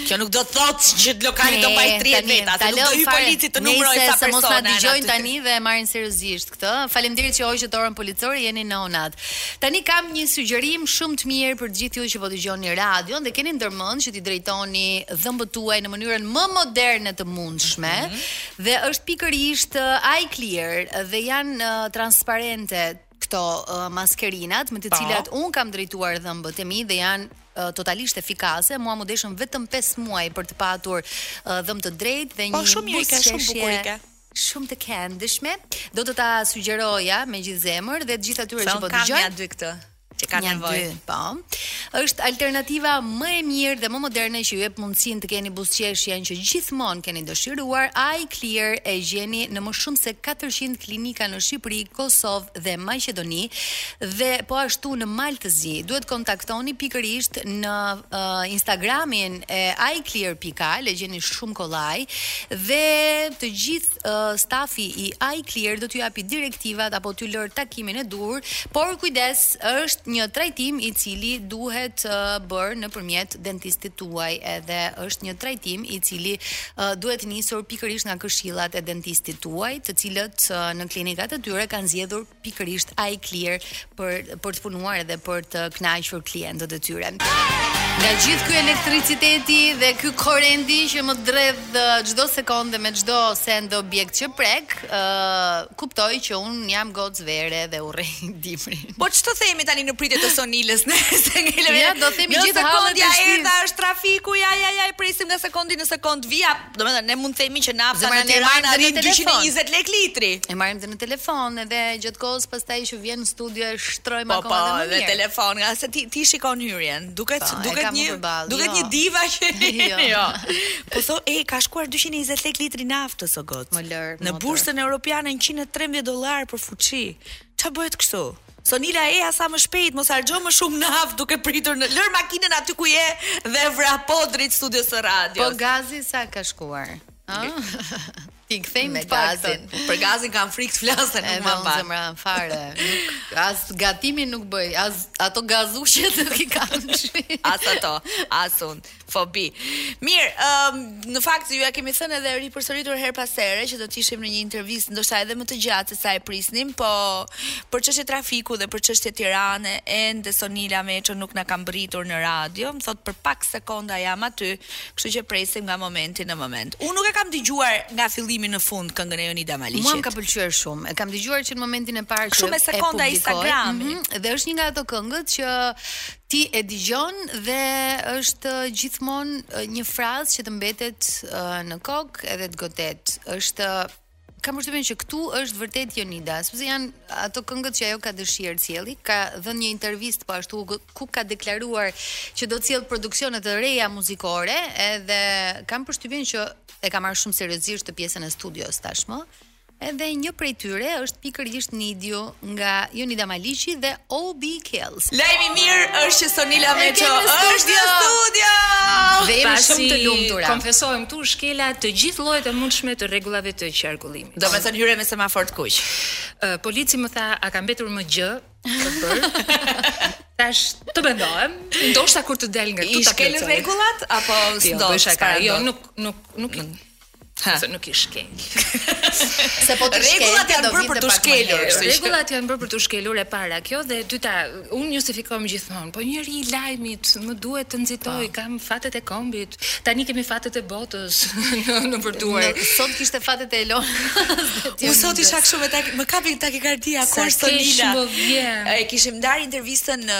kjo nuk do të thotë që lokali do mbaj 30 veta se nuk do hyj polici të numërojë sa persona mos na dëgjojnë tani dhe e marrin seriozisht këtë faleminderit që hoqët orën policore jeni në onat tani kam një sugjerim shumë të mirë për të gjithë ju që po dëgjoni radion dhe keni ndërmend që t'i drejtoni dhëmbët tuaj në mënyrën më moderne të mundshme mm -hmm. Dhe është pikërisht iClear dhe janë transparente këto maskerinat me të po. cilat un kam drejtuar dhëmbët e mi dhe janë totalisht efikase. Mua m'u deshën vetëm 5 muaj për të patur dhëmbë të drejtë dhe po, një buzëqeshje shumë bukurike shumë të këndëshme. Do të ta sugjeroja me gjithë zemër dhe të gjithë atyre që po dëgjojnë. Sa kanë ja dy këtë. që ka nevojë. Po. Është alternativa më e mirë dhe më moderne që ju jep mundësinë të keni buzëqeshjen që gjithmonë keni dëshiruar. iClear e gjeni në më shumë se 400 klinika në Shqipëri, Kosovë dhe Maqedoni dhe po ashtu në Mal të Zi. Duhet kontaktoni pikërisht në uh, Instagramin e iClear.al, e gjeni shumë kollaj dhe të gjithë stafi i iClear do t'ju japi direktivat apo t'ju lërë takimin e duhur, por kujdes, është një trajtim i cili duhet uh, bërë nëpërmjet dentistit tuaj edhe është një trajtim i cili uh, duhet nisur pikërisht nga këshillat e dentistit tuaj, të cilët uh, në klinikat e tyre kanë zgjedhur pikërisht iClear për për të punuar edhe për të kënaqur klientët e tyre. Nga gjithë ky elektriciteti dhe ky korenti që më dredh çdo sekondë me çdo send objekt që prek, ë uh, kuptoj që un jam gocë vere dhe urrej dimrin. Po ç'do themi tani në pritje të Sonilës, nëse ngelëm. Ja, do themi gjithë hallet e shtëpisë. Ja, është trafiku, ja, ja, ja, presim nga sekondi në sekond vjen. Domethënë, ne mund të themi që nafta në Tiranë arrin 220 lek litri. E marrim dhe në telefon, edhe gjatë kohës pastaj që vjen në studio e shtrojmë po, akoma po, dhe më mirë. Po, dhe telefon, ngase ti, ti shikon hyrjen, duket, po, duket, një, përballë, duket jo. një diva që jo. jo. Po so, e, ka shkuar 220 lek litri naftës o gocë. Më lërë, Në bursën europiane 113 dolar për fuçi. Ça bëhet kështu? Sonila eja sa më shpejt, mos harxho më shumë naftë duke pritur në lër makinën aty ku je dhe vrapo drejt studios së radios. Po gazi sa ka shkuar? Ëh. T'i kthejmë me gazin. Për gazin kam frikë të flas, nuk më mban zemra fare. Nuk as gatimin nuk bëj, as ato gazushjet nuk i kam. as ato, as un. Po bi. Mirë, um, në fakt jua kemi thënë edhe ripërsëritur herë pas here që do të ishim në një intervistë ndoshta edhe më të gjatë se sa e prisnim, po për çështje trafiku dhe për çështje Tirane, ende Sonila Meço nuk na ka mbërritur në radio, më thotë për pak sekonda jam aty, kështu që presim nga momenti në moment. Unë nuk e kam dëgjuar nga fillimi në fund këngën e Jonida Maliqit. Mua më ka pëlqyer shumë. E kam dëgjuar që në momentin e parë 15 sekonda Instagrami. Mm -hmm, dhe është një nga ato këngët që Ti e dëgjon dhe është gjithmonë një frazë që të mbetet në kokë edhe të godet. Është kam përshtypjen që këtu është vërtet Jonida, sepse janë ato këngët që ajo ka dëshirë t'i sjellë, ka dhënë një intervistë po ashtu ku ka deklaruar që do të sjellë produksione të reja muzikore, edhe kam përshtypjen që e ka marrë shumë seriozisht pjesën e studios tashmë. Edhe një prej tyre është pikërisht Need You nga Jonida Maliqi dhe Obi Kells. Lajmi i mirë është që Sonila Meço është në studio. Dhe jemi shumë të lumtura. Konfesohem këtu shkela të gjithë llojet e mundshme të rregullave të qarkullimit. Domethënë hyre me semafor të kuq. Polici më tha, a ka mbetur më gjë pa bërë? Thashë të mendohem, ndoshta kur të dal nga këtu ta plotësoj. Ishte në rregullat apo jo, s'do? Jo, nuk nuk nuk Ha. Se nuk i shkel. Se po të shkel, rregullat janë bërë për t'u shkelur. Rregullat janë bërë për t'u shkelur e para kjo dhe e dyta, unë justifikohem gjithmonë, po njeri i lajmit më duhet të nxitoj, po. kam fatet e kombit. Tani kemi fatet e botës nëpër duar. Sot kishte fatet e Elonës. Unë sot isha kështu me tak, më kapi takikardia kur Sonila. Sa kish më vjen. E kishim ndarë intervistën në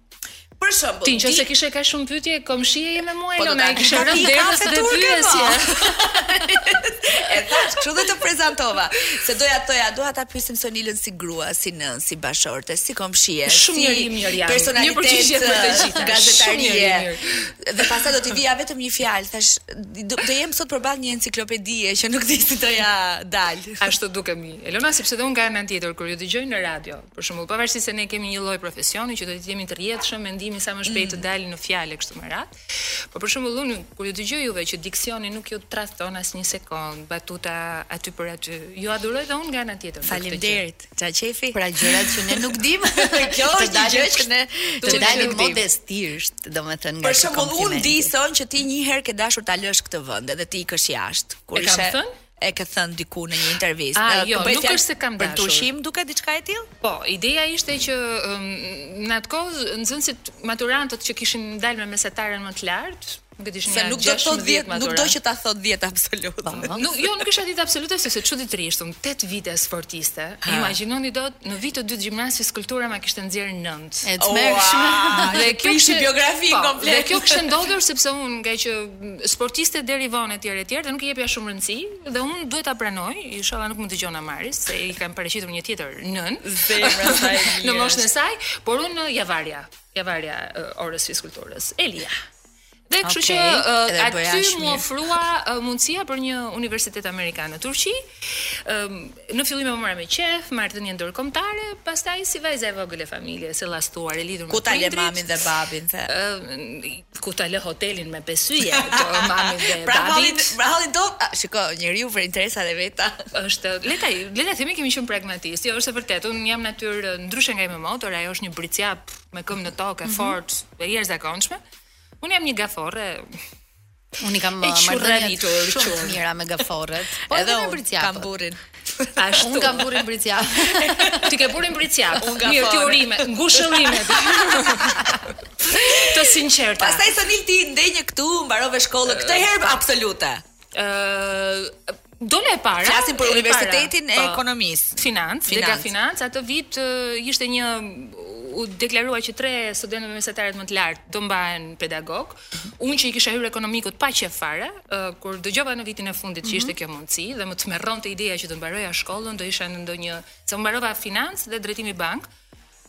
Për shembull, ti nëse kishe kaq shumë pyetje, komshia ime mua, po Elona, e kishe rënë derës dhe pyetje. E thashë, kështu do të prezantoja, se doja thoja dua ta pyesim Sonilën si grua, si nënë, si bashkëshorte, si komshie, si njeri i mirë jam. Një përgjigje për të gjitha. Gazetarie. Dhe pastaj do t'i vija vetëm një fjalë, thashë, do të jem sot përballë një enciklopedie që nuk di si t'ia dal. Ashtu dukemi. Elona, sepse dhe unë nga ana tjetër kur ju dëgjoj në radio, Për shembull, pavarësisht se ne kemi një lloj profesioni që do të jemi të rrjedhshëm, mendimi sa më shpejt të dalë në fjalë kështu me radhë. Po për shembull, unë kur ju dëgjoj juve që diksioni nuk ju tradhton asnjë sekondë, batuta aty për aty, ju adhuroj dhe unë nga ana tjetër. Faleminderit. Ça qejfi? Pra gjërat që ne nuk dimë. Kjo është gjë që ne të dalim modestisht, domethënë nga Për shembull, unë di Soni që ti një herë ke dashur ta lësh këtë vend edhe të ikësh jashtë. Kur ishe e ke thënë diku në një intervistë. Ah, jo, nuk është se kam dashur. Për studim duket diçka e tillë? Po, ideja ishte që um, në atë kohë nxënësit maturantët që kishin dalë me mesataren më të lartë, nuk e dishim. Se nuk do të thotë 10, nuk do të thotë 10 absolut. Po, po. Nuk, jo, nuk isha 10 absolute sepse çuditërisht, unë 8 vite sportiste. Ha. Imagjinoni dot në vit të dytë gjimnaz fiskultura ma kishte nxjerrë 9. E tmerrshme. Dhe kjo ishte biografi po, komplet. Dhe kjo kishte ndodhur sepse unë nga që sportiste deri vonë etj etj dhe nuk i jepja shumë rëndësi dhe unë duhet ta pranoj, ishalla nuk më dëgjon Amaris se i kam paraqitur një tjetër nënë, zemër, sa e mirë. Në moshën e saj, por unë ja varja, ja varja uh, orës fiskulturës. E lija. Dhe kështu okay, që uh, aty m'u ofrua uh, mundësia për një universitet amerikan në Turqi, Në fillim e mora me qejf, marrëdhënie ndërkombëtare, pastaj si vajza e vogël e familjes, e llastuar, e lidhur me prindërit. Ku ta lë mamin dhe babin, the? Ë ku ta lë hotelin me pesë yje, të mamit dhe pra, babit. Pra hallin do, shiko, njeriu për interesat e veta. Është, le ta le ta themi kemi qenë pragmatistë. Jo, është e vërtetë. Unë jam natyrë ndryshe nga ime motër, ajo është një bricjap me këmbë në tokë, e mhm. fort, e jashtëzakonshme. Unë jam një gaforre Unë kam marrëdhënie shumë të mira me gaforret. Po edhe me bricjapët. Kam burrin. Ashtu. Unë kam burrin bricjap. Ti ke burrin bricjap. Unë kam gaforre. Mirë, ty urime, ngushëllime të sinqerta. Pastaj Sonila ti ndenje këtu, mbarove shkollën këtë herë absolute. Ëh, Dole e para. Flasim për Universitetin e po, Ekonomisë. Financë, financë. Dega Financë, atë vit ishte një u deklarua që tre studentë me mesataret më të lartë do mbahen pedagogë. Unë që i kisha hyrë ekonomikut pa qejf fare, uh, kur dëgjova në vitin e fundit që ishte mhm. kjo mundësi dhe më tmerronte ideja që do mbaroja shkollën, do isha në ndonjë, se unë mbarova financë dhe drejtimi bankë.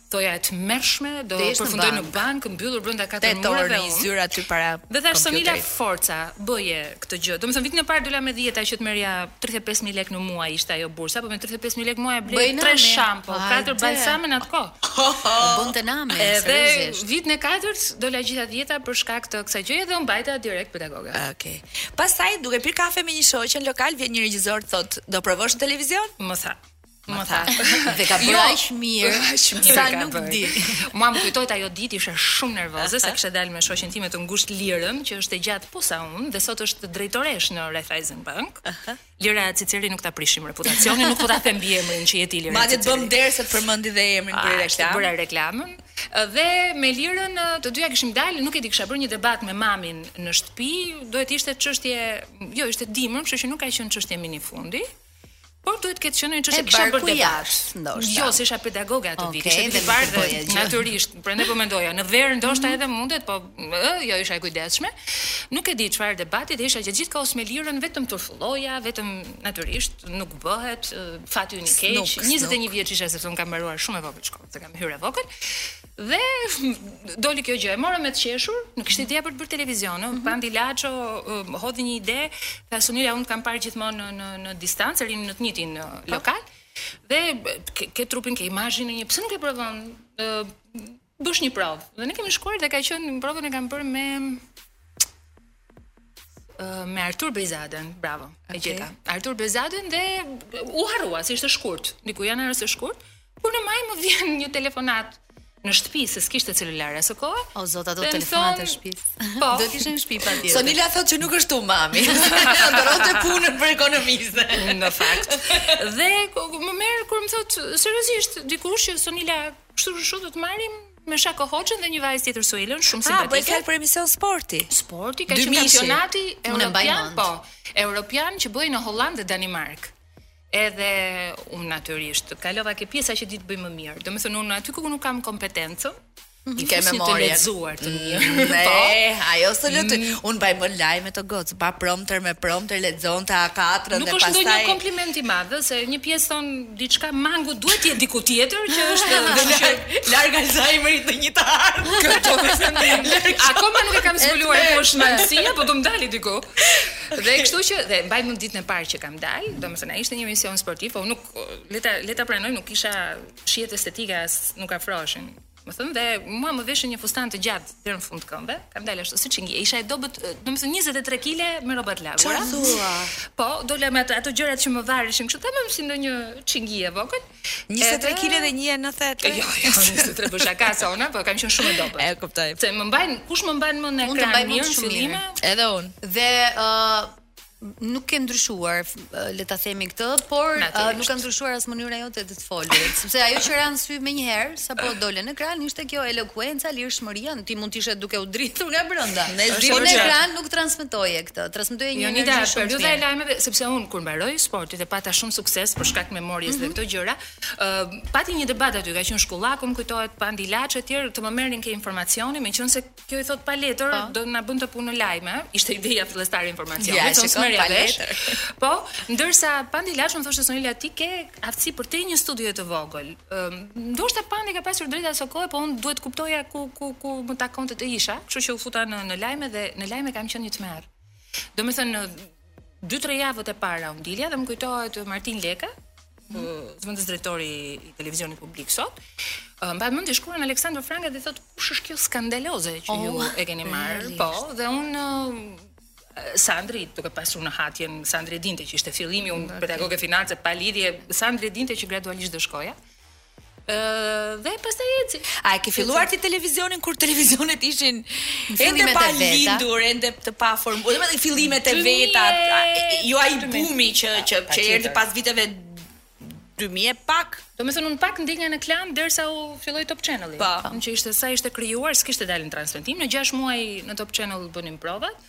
Thoja e tmerrshme do të përfundoj në bankë mbyllur brenda katër mureve. Tetë orë në zyrë aty para kompjuterit. Dhe thashë Sonila forca, bëje këtë gjë. Domethënë vitin e parë dola me dhjeta që të merrja 35000 lekë në muaj ishte ajo bursa, po me 35000 lekë në muaj blije tre shampo, katër balsame në atë kohë. Bënte nami. Edhe vitin e katërt dola gjitha dhjeta për shkak të kësaj gjëje dhe u mbajta direkt pedagoge. Ah, okej. Pastaj duke pirë kafe me një shoqe në lokal vjen një regjisor thotë, "Do provosh në televizion?" Më tha. Më tha, dhe ka bërë jo, aq mirë, aq mirë sa nuk di. Mua më kujtohet ajo ditë isha shumë nervoze se kisha dalë me shoqen time të ngushtë Lirën, që është e gjatë po sa unë dhe sot është drejtoreshë në Raiffeisen Bank. Aha. Lira Ciceri nuk ta prishim reputacionin, nuk po ta them mbiemrin që je ti Lira. Madje bëmë nder se të përmendi dhe emrin për reklamën. Bëra reklamën. Dhe me Lirën të dyja kishim dalë, nuk e di kisha bërë një debat me mamin në shtëpi, duhet ishte çështje, jo, ishte dimër, kështu që nuk ka qenë çështje minifundi. Por duhet të ketë qenë një çështje që kishte bërë debat. Ndoshta. Jo, se isha pedagoge atë ditë, ishte ditë e parë dhe natyrisht, prandaj po mendoja, në verë ndoshta mhm. edhe mundet, po ë, jo isha e kujdesshme. Nuk e di çfarë debati dhe isha gjithë kohës me Ilirën vetëm turfulloja, vetëm natyrisht nuk bëhet fati im keq. 21 vjeç isha sepse unë kam mbaruar shumë e vogël shkollë, se kam hyrë e vogël. Dhe doli kjo gjë, e morëm me të qeshur, nuk ishte ideja për të bërë televizion, ëh, Pandi Laço ëh, hodhi një ide, tha Sonila unë të kam parë gjithmonë në në në distancë, rinim në të njëjtin ë, lokal. Dhe b- ke, ke trupin, ke imazhin, një, pse nuk e provon? Ë, bësh një provë. Dhe ne kemi shkuar dhe ka qenë provën e kam bërë me me Artur Bejzaden, bravo. Okay. E gjeta. Artur Bejzaden dhe u harrua se ishte shkurt. Diku janar a shkurt. Kur në maj më vjen një telefonat në shtëpi se s'kishte celular aso kohe. O zot, ato telefonat e shtëpisë. Po. Do të ishe në shtëpi patjetër. Sonila thotë që nuk është këtu mami. Ndërronte punën për ekonomiste. Në fakt. Dhe më merr kur më thotë seriozisht dikush që Sonila kështu kështu do të marrim Me Shako Hoxhën dhe një vajzë tjetër Suelën, shumë simpatike. Ah, bëhet fjalë për emision sporti. Sporti ka qenë kampionati europian, po, europian që bëhej në Hollandë dhe Danimarkë. Edhe unë natyrisht kalova ke pjesa që di të bëj më mirë. Domethënë unë aty ku nuk kam kompetencë, Ti ke memorie. Të lexuar të mm, mirë. Mm, ne, po. ajo s'të lë ty. Mm. Unë mbaj mend lajme me këtë gocë, pa prompter me prompter lexonte A4-ën dhe pastaj. Nuk është ndonjë kompliment i madh, se një pjesë thon Diçka mangu duhet të jetë diku tjetër që është domethënë larg Alzheimerit në një të ardhmë. Këto me zënim. Akoma nuk e kam zbuluar ku është mangësia, po do më dalë diku. Dhe kështu që dhe mbaj mend ditën e parë që kam dal, domethënë ishte një emision sportiv, po unë nuk le ta le ta pranojmë, nuk kisha shijet estetike as nuk afroheshin Mëthënë dhe mua më veshën një fustan të gjatë deri në fund këmbe. Kam dalë ashtu si çingi. Isha e dobët, domethënë 23 kg me rroba të lagura. Çfarë thua? Po, dola me ato, ato gjërat që më varëshin, kështu tamam si ndonjë çingi e vogël. 23 kg dhe 1.90. Jo, jo, 23 bëj shaka Sona, po kam qenë shumë e dobët. E kuptoj. Se më mbajnë, kush më mban mend në ekran mirë në fillim? Edhe unë. Dhe uh, nuk ke ndryshuar, le ta themi këtë, por uh, nuk ka ndryshuar as mënyra jote të të folurit, sepse ajo që ra në sy menjëherë sapo dole në ekran ishte kjo elokuenca, lirshmëria, ti mund të ishe duke u dridhur nga brenda. Ne s'e dimë, në ekran nuk transmetoje këtë, transmetoje një energji shumë. Jo, e lajmeve, sepse un kur mbaroi sporti e pata shumë sukses për shkak të memorjes mm -hmm. dhe mhm. këto gjëra, uh, pati një debat aty, ka qenë Shkullaku, më kujtohet Pandi Laço etj, të më merrnin ke informacioni, meqense Kjo i thot pa letër, po. do na bënte punë në lajme. Ishte ideja fillestare e informacionit, jo, unë s'merrja vesh. Po, ndërsa Pandi Laço më thoshte Sonila ti ke aftësi për të një studio të vogël. Ëm, ndoshta Pandi ka pasur të drejtë aso kohe, po un duhet të kuptoja ku ku ku më takonte të isha, kështu që u futa në në lajme dhe në lajme kam qenë një tmerr. Domethënë Dy tre javët e para unë dilja dhe më kujtohet Martin Leka, mm -hmm. zëvendës drejtori i televizionit publik sot. Mbaj mend i shkruan Aleksandër Frangaj dhe i thotë kush është kjo skandaloze që oh, ju e keni marrë? Po, dhe unë Sandri duke pasur në hatjen Sandri e dinte që ishte fillimi unë pedagoge finance pa lidhje Sandri e dinte që gradualisht do shkoja dhe pastaj eci. A e ke filluar ti televizionin kur televizionet ishin ende pa lindur, ende të pa formuar, domethënë fillimet e veta, jo ai bumi që që që erdhi pas viteve 2000 e pak. Domethënë unë pak ndenja në Klan derisa u filloi Top Channel-i. Po, që ishte sa ishte krijuar, s'kishte dalë në transmetim, në 6 muaj në Top Channel bënim provat.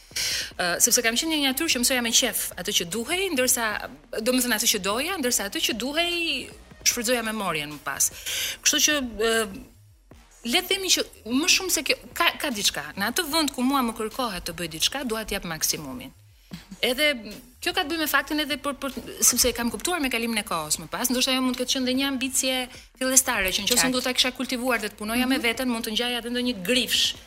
Sepse kam qenë një natyrë që mësoja me qejf atë që duhej, ndërsa domethënë atë që doja, ndërsa atë që duhej shfrytëzoja memorien më pas. Kështu që le të themi që më shumë se kjo ka ka diçka. Në atë vend ku mua më kërkohet të bëj diçka, dua të jap maksimumin. Edhe kjo ka të bëjë me faktin edhe për për sepse e kam kuptuar me kalimin e kohës më pas, ndoshta ajo mund të ketë qenë dhe një ambicie fillestare që nëse unë do ta kisha kultivuar dhe të punoja me mhm. veten, mund të nxirrja edhe ndonjë grifsh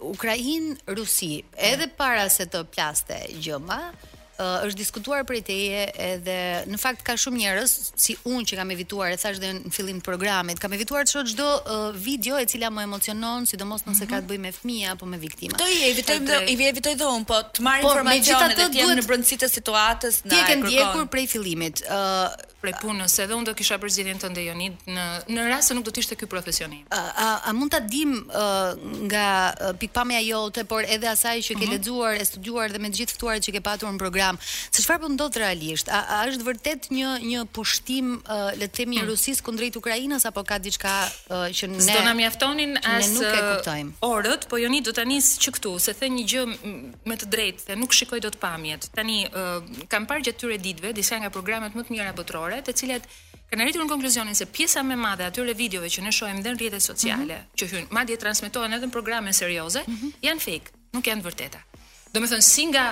Ukrainë, Rusi, edhe para se të plaste gjëma, është diskutuar prej teje edhe në fakt ka shumë njerëz si unë që kam evituar e thashë dhe në fillim të programit, kam evituar të shoh çdo uh, video e cila më emocionon, sidomos nëse mm -hmm. ka të bëjë me fëmijë apo me viktima. Ti i eviton dhe i evitoj dhe unë, po dua të marr po, informacione dhe të jem në brendësi të situatës ndaj. Ti e ke ndjekur prej fillimit. Ë uh, prej punës, edhe unë do kisha përzgjedhjen tënde Jonid në në rast se nuk do të ishte ky profesioni im. A a mund ta dimë uh, nga pikëpamja jote, por edhe asaj që ke mm -hmm. lexuar e studiuar dhe me të gjithë të ftuarit që ke patur në program, se çfarë po ndodh realisht? A, a është vërtet një një pushtim uh, le të themi i Rusisë kundrejt Ukrainës apo ka diçka uh, që ne S'do na mjaftonin as nuk e kuptojmë. Orët, po Jonid do ta nis që këtu, se the një gjë me të drejtë se nuk shikoj dot pamjet. Tani uh, kam parë gjatë këtyre ditëve disa nga programet më të mira botërore, të cilat kanë arritur në konkluzionin se pjesa më e madhe e atyre videove që ne shohim në rrjete sociale, mm -hmm. që hyn, madje transmetohen edhe në programe serioze, mm -hmm. janë fake, nuk janë të vërteta. Domethënë si nga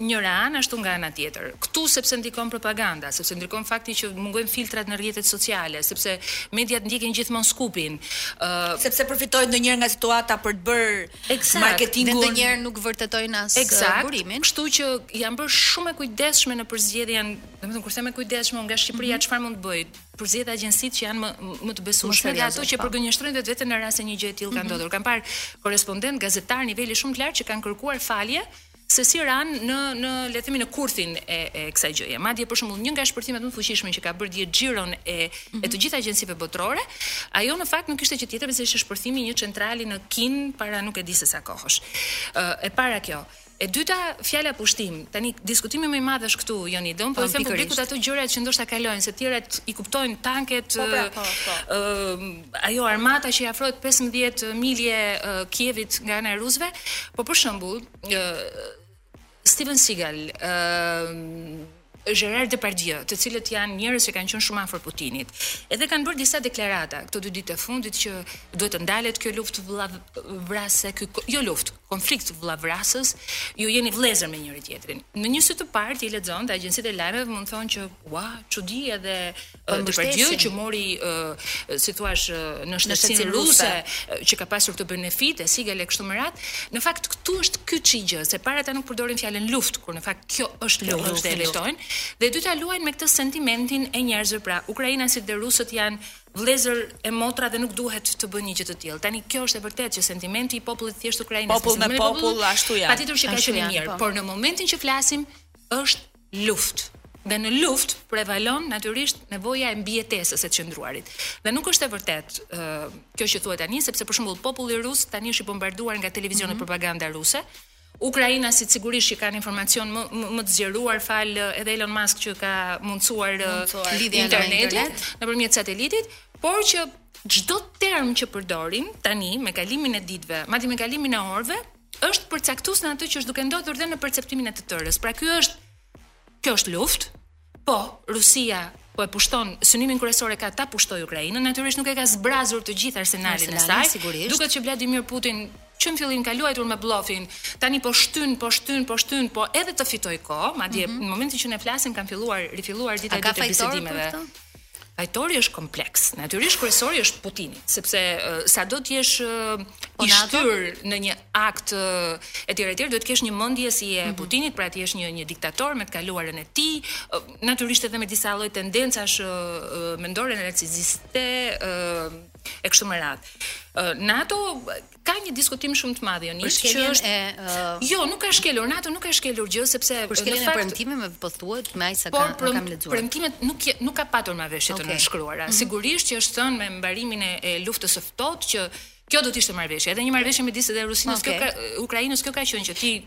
njëra anë ashtu nga ana tjetër. Ktu sepse ndikon propaganda, sepse ndikon fakti që mungojnë filtrat në rrjetet sociale, sepse mediat ndjekin gjithmonë skupin, ë uh, sepse përfitojnë ndonjëherë nga situata për të bërë Eksakt. Marketingu dhe ndonjëherë nuk vërtetojnë as uh, Eksakt. burimin. Kështu që jam bërë shumë e kujdesshme në përzgjedhjen, domethënë kur them e kujdesshme unë nga Shqipëria mhm. çfarë mm -hmm. mund të bëj? Përzgjedh agjencitë që janë më më të besueshme dhe ato që po. përgënjeshtrojnë vetveten në rast se një gjë e tillë mm -hmm. ka mhm. ndodhur. Kam parë korrespondentë gazetarë niveli shumë të lartë që kanë kërkuar falje se si ranë në në le të themi në kurthin e e kësaj gjëje. Madje për shembull një nga shpërthimet më të fuqishme që ka bërë dje xhiron e e mhm. të gjitha agjencive botërore, ajo në fakt nuk ishte që tjetër se ishte shpërthimi i një centrali në Kinë para nuk e di se sa kohësh. Ë e para kjo. E dyta, fjala pushtim. Tani diskutimi më i madh është këtu, Joni. Domethënë po i them publikut ato gjëra që ndoshta kalojnë, se të tjerat i kuptojnë tanket, po, pra, po, po. ë ajo armata që i afrohet 15 milje Kievit nga ana e rusëve, po për shembull, Steven Seagal, Gerard Depardieu, të cilët janë njerëz që kanë qenë shumë afër Putinit. Edhe kanë bërë disa deklarata këto dy ditët e fundit që duhet të ndalet kjo luftë vëllavrase, ky jo luftë, konflikt vëllavrasës, ju jeni vëllezër me njëri tjetrin. Në një sy të parë ti lexon dhe agjencitë e lajmeve mund të thonë që ua, çudi edhe Depardieu që mori si thua nënshtetësinë ruse që ka pasur këto benefite Seagal e kështu me radhë në fakt këtu është kyçi gjë. Së pari ata nuk përdorin fjalën luftë kur në fakt kjo është luftë dhe e luftojnë dhe e dyta luajnë me këtë sentimentin e njerëzve pra ukrainasit dhe rusët janë vëllezër e motra dhe nuk duhet të bëjnë një gjë të tillë. Tani kjo është e vërtetë që sentimenti i popullit të thjeshtë ukrainas popull me popull ashtu janë. Patjetër që ka qenë mirë, po. por në momentin që flasim është luftë. Dhe në luftë prevalon natyrisht nevoja e mbijetesës së të qëndruarit. Dhe nuk është e vërtetë ë kjo që thuhet tani, sepse për shembull populli rus tani është i bombarduar nga televizionet mm -hmm. propaganda ruse. Ukrainasit sigurisht që kanë informacion më më të zgjeruar falë edhe Elon Musk që ka mundsuar, mundsuar lidhjen e internetit, internet nëpërmjet satelitit, por që çdo term që përdorin tani me kalimin e ditëve, madje me kalimin e orëve, është përcaktues në atë që është duke ndodhur dhe në perceptimin e të tërës. Pra ky është kjo është luftë. Po, Rusia po e pushton synimin kryesor e ka ta pushtojë Ukrainën, natyrisht nuk e ka zbrazur të gjithë arsenalin e saj. Sigurisht. Duket që Vladimir Putin që në fillim ka luajtur me blofin, tani po shtyn, po shtyn, po shtyn, po edhe të fitojë kohë, madje mm -hmm. në momentin që ne flasim kanë filluar rifilluar dita e dytë e bisedimeve. Fajtori është kompleks. Natyrisht kryesori është Putini, sepse sado të jesh i shtyrë në një akt etj etj duhet të kesh një mendësi e mhm. Putinit, pra të jesh një një diktator me të kaluarën e tij, natyrisht edhe me disa lloj tendencash mendore narciziste e kështu me radhë. NATO Ka një diskutim shumë të madh Joni, për shkeljen është... e uh... Jo, nuk ka shkelur, nato nuk ka shkelur gjë sepse për shkeljen në fakt... e premtimeve më, po thuhet, me aq sa kam kam lexuar. Premtimet nuk, nuk ka patur marrëveshje okay. të nënshkruara. Mm -hmm. Sigurisht që është thënë me mbarimin e, e luftës së ftohtë që Kjo do të ishte marrëveshje, edhe një marrëveshje midis edhe Rusisë, okay. kjo ka Ukrainës, kjo ka qenë që ti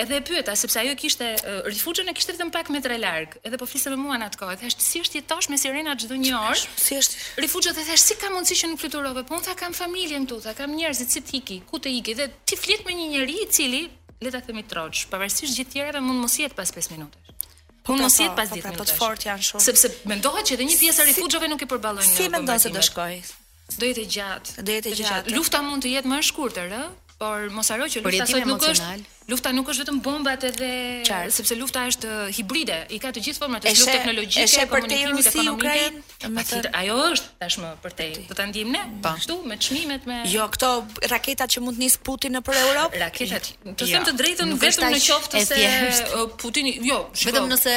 Edhe e pyeta sepse ajo kishte rifuxhon e kishte vetëm pak metra larg. Edhe po fliste me mua në atë kohë, e thashë si është jetosh me sirena çdo një orë. Thjesht rifuxho dhe thashë si ka mundësi që nuk fluturove? Po unë tha kam familjen këtu, tha kam njerëzit si të iki, ku të iki dhe ti flet me një njeri i cili le ta themi troç, pavarësisht gjithë tjerave mund mos jetë pas 5 minutash. Po mos po, jetë pas 10 po, po, minutash. Po të fort janë shumë. Sepse mendohet që edhe një pjesë e rifuxhove nuk e përballojnë. Si mendon se do shkojë? Do jetë e gjatë. Do jetë e gjatë. Lufta mund të jetë më e shkurtër, ë? Por mos haro që lufta sot nuk është lufta nuk është vetëm bombat edhe Qarë. sepse lufta është hibride, i ka të gjitha format e luftës teknologjike, eshe komunikimit e ekonomike. Eshe për ajo është tashmë për te. Do ta ndijmë ne? Po. Kështu me çmimet me Jo, këto raketat që mund të nisë Putin nëpër Europë? Raketat. Të jo. them të drejtën vetëm në qoftë se Putin, jo, vetëm nëse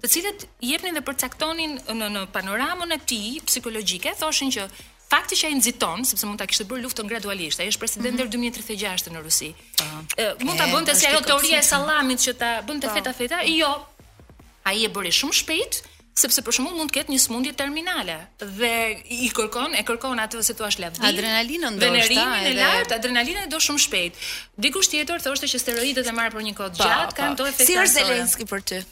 të cilët jepnin dhe përcaktonin në në panoramën e tij psikologjike, thoshin që fakti që ai nxiton, sepse mund ta kishte bërë luftën gradualisht, ai është president mhm. deri mm -hmm. 2036 në Rusi. Uh, mund ta bënte si ajo teoria e sallamit që ta bënte po. feta feta, jo. Ai e bëri shumë shpejt, sepse për shembull mund të ketë një sëmundje terminale dhe i kërkon e kërkon atë si i thua lavdi adrenalinën do të shtojë edhe lart adrenalinën e do shumë shpejt dikush tjetër thoshte që steroidet e marra për një kohë po, gjatë po. kanë këto efekte si është Zelenski për ty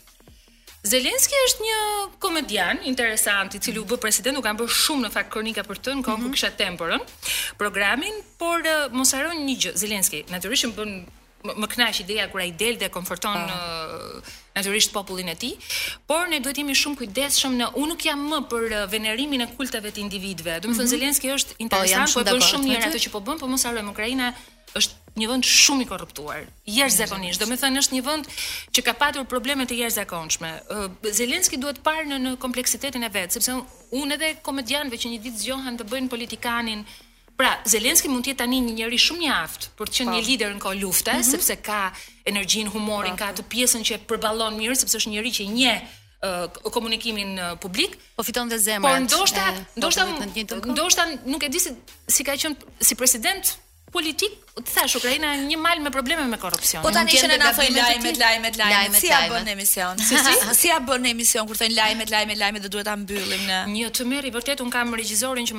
Zelenski është një komedian interesant i cili u bë president, unë kam bërë shumë në fakt kronika për të në kohën mm -hmm. kur mhm. kisha temporën, programin, por uh, mos harroni një gjë, Zelenski natyrisht më bën më kënaq ideja kur ai del dhe konforton uh, natyrisht popullin e tij, por ne duhet jemi shumë të kujdesshëm në unë nuk jam më për uh, venerimin e kulteve të individëve. Domethënë mm -hmm. Zelenski është po, interesant, po, po bën shumë mirë ato që po bën, po mos harrojmë Ukraina është një vend shumë i korruptuar, jashtëzakonisht. Domethënë është një vend që ka patur probleme të jashtëzakonshme. Zelenski duhet parë në në kompleksitetin e vet, sepse unë edhe komedianëve që një ditë zgjohen të bëjnë politikanin, Pra, Zelenski mund të jetë tani një njeri shumë i aftë për të qenë një po. lider në kohë lufte, mm -hmm. sepse ka energjinë, humorin, ka atë pjesën që e përballon mirë, sepse është një njeri që e njeh komunikimin publik. Po fiton dhe zemrat. Por ndoshta, ndoshta, ndoshta nuk e di si si ka qenë si president politik, të thash Ukraina një mal me probleme me korrupsion. Po tani që na thonë lajmet, lajmet, lajmet, si ja bën në emision? Si si? Si ja bën në emision kur thonë lajmet, lajmet, lajmet dhe duhet ta mbyllim ne. Një tmerr i vërtet un kam regjisorin që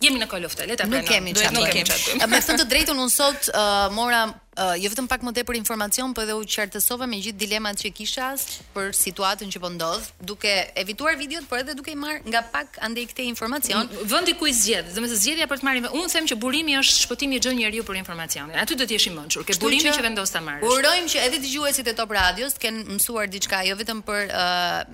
Jemi në kohë lufte, le ta pranojmë. Nuk kemi çfarë të kemi. Me thënë të drejtën un sot uh, mora uh, jo vetëm pak më tepër informacion, por edhe u qartësova me gjithë dilemat që kisha për situatën që po ndodh, duke evituar videot, por edhe duke e marr nga pak andej këtë informacion. Vendi ku i zgjedh, do të thotë zgjedhja për të marrë, un them që burimi është shpëtimi i çdo njeriu për informacionin. Aty do të jesh i mençur, te burimi që, që vendos ta marrësh. Urojmë që edhe dëgjuesit e Top Radios të kenë mësuar diçka, jo vetëm për uh,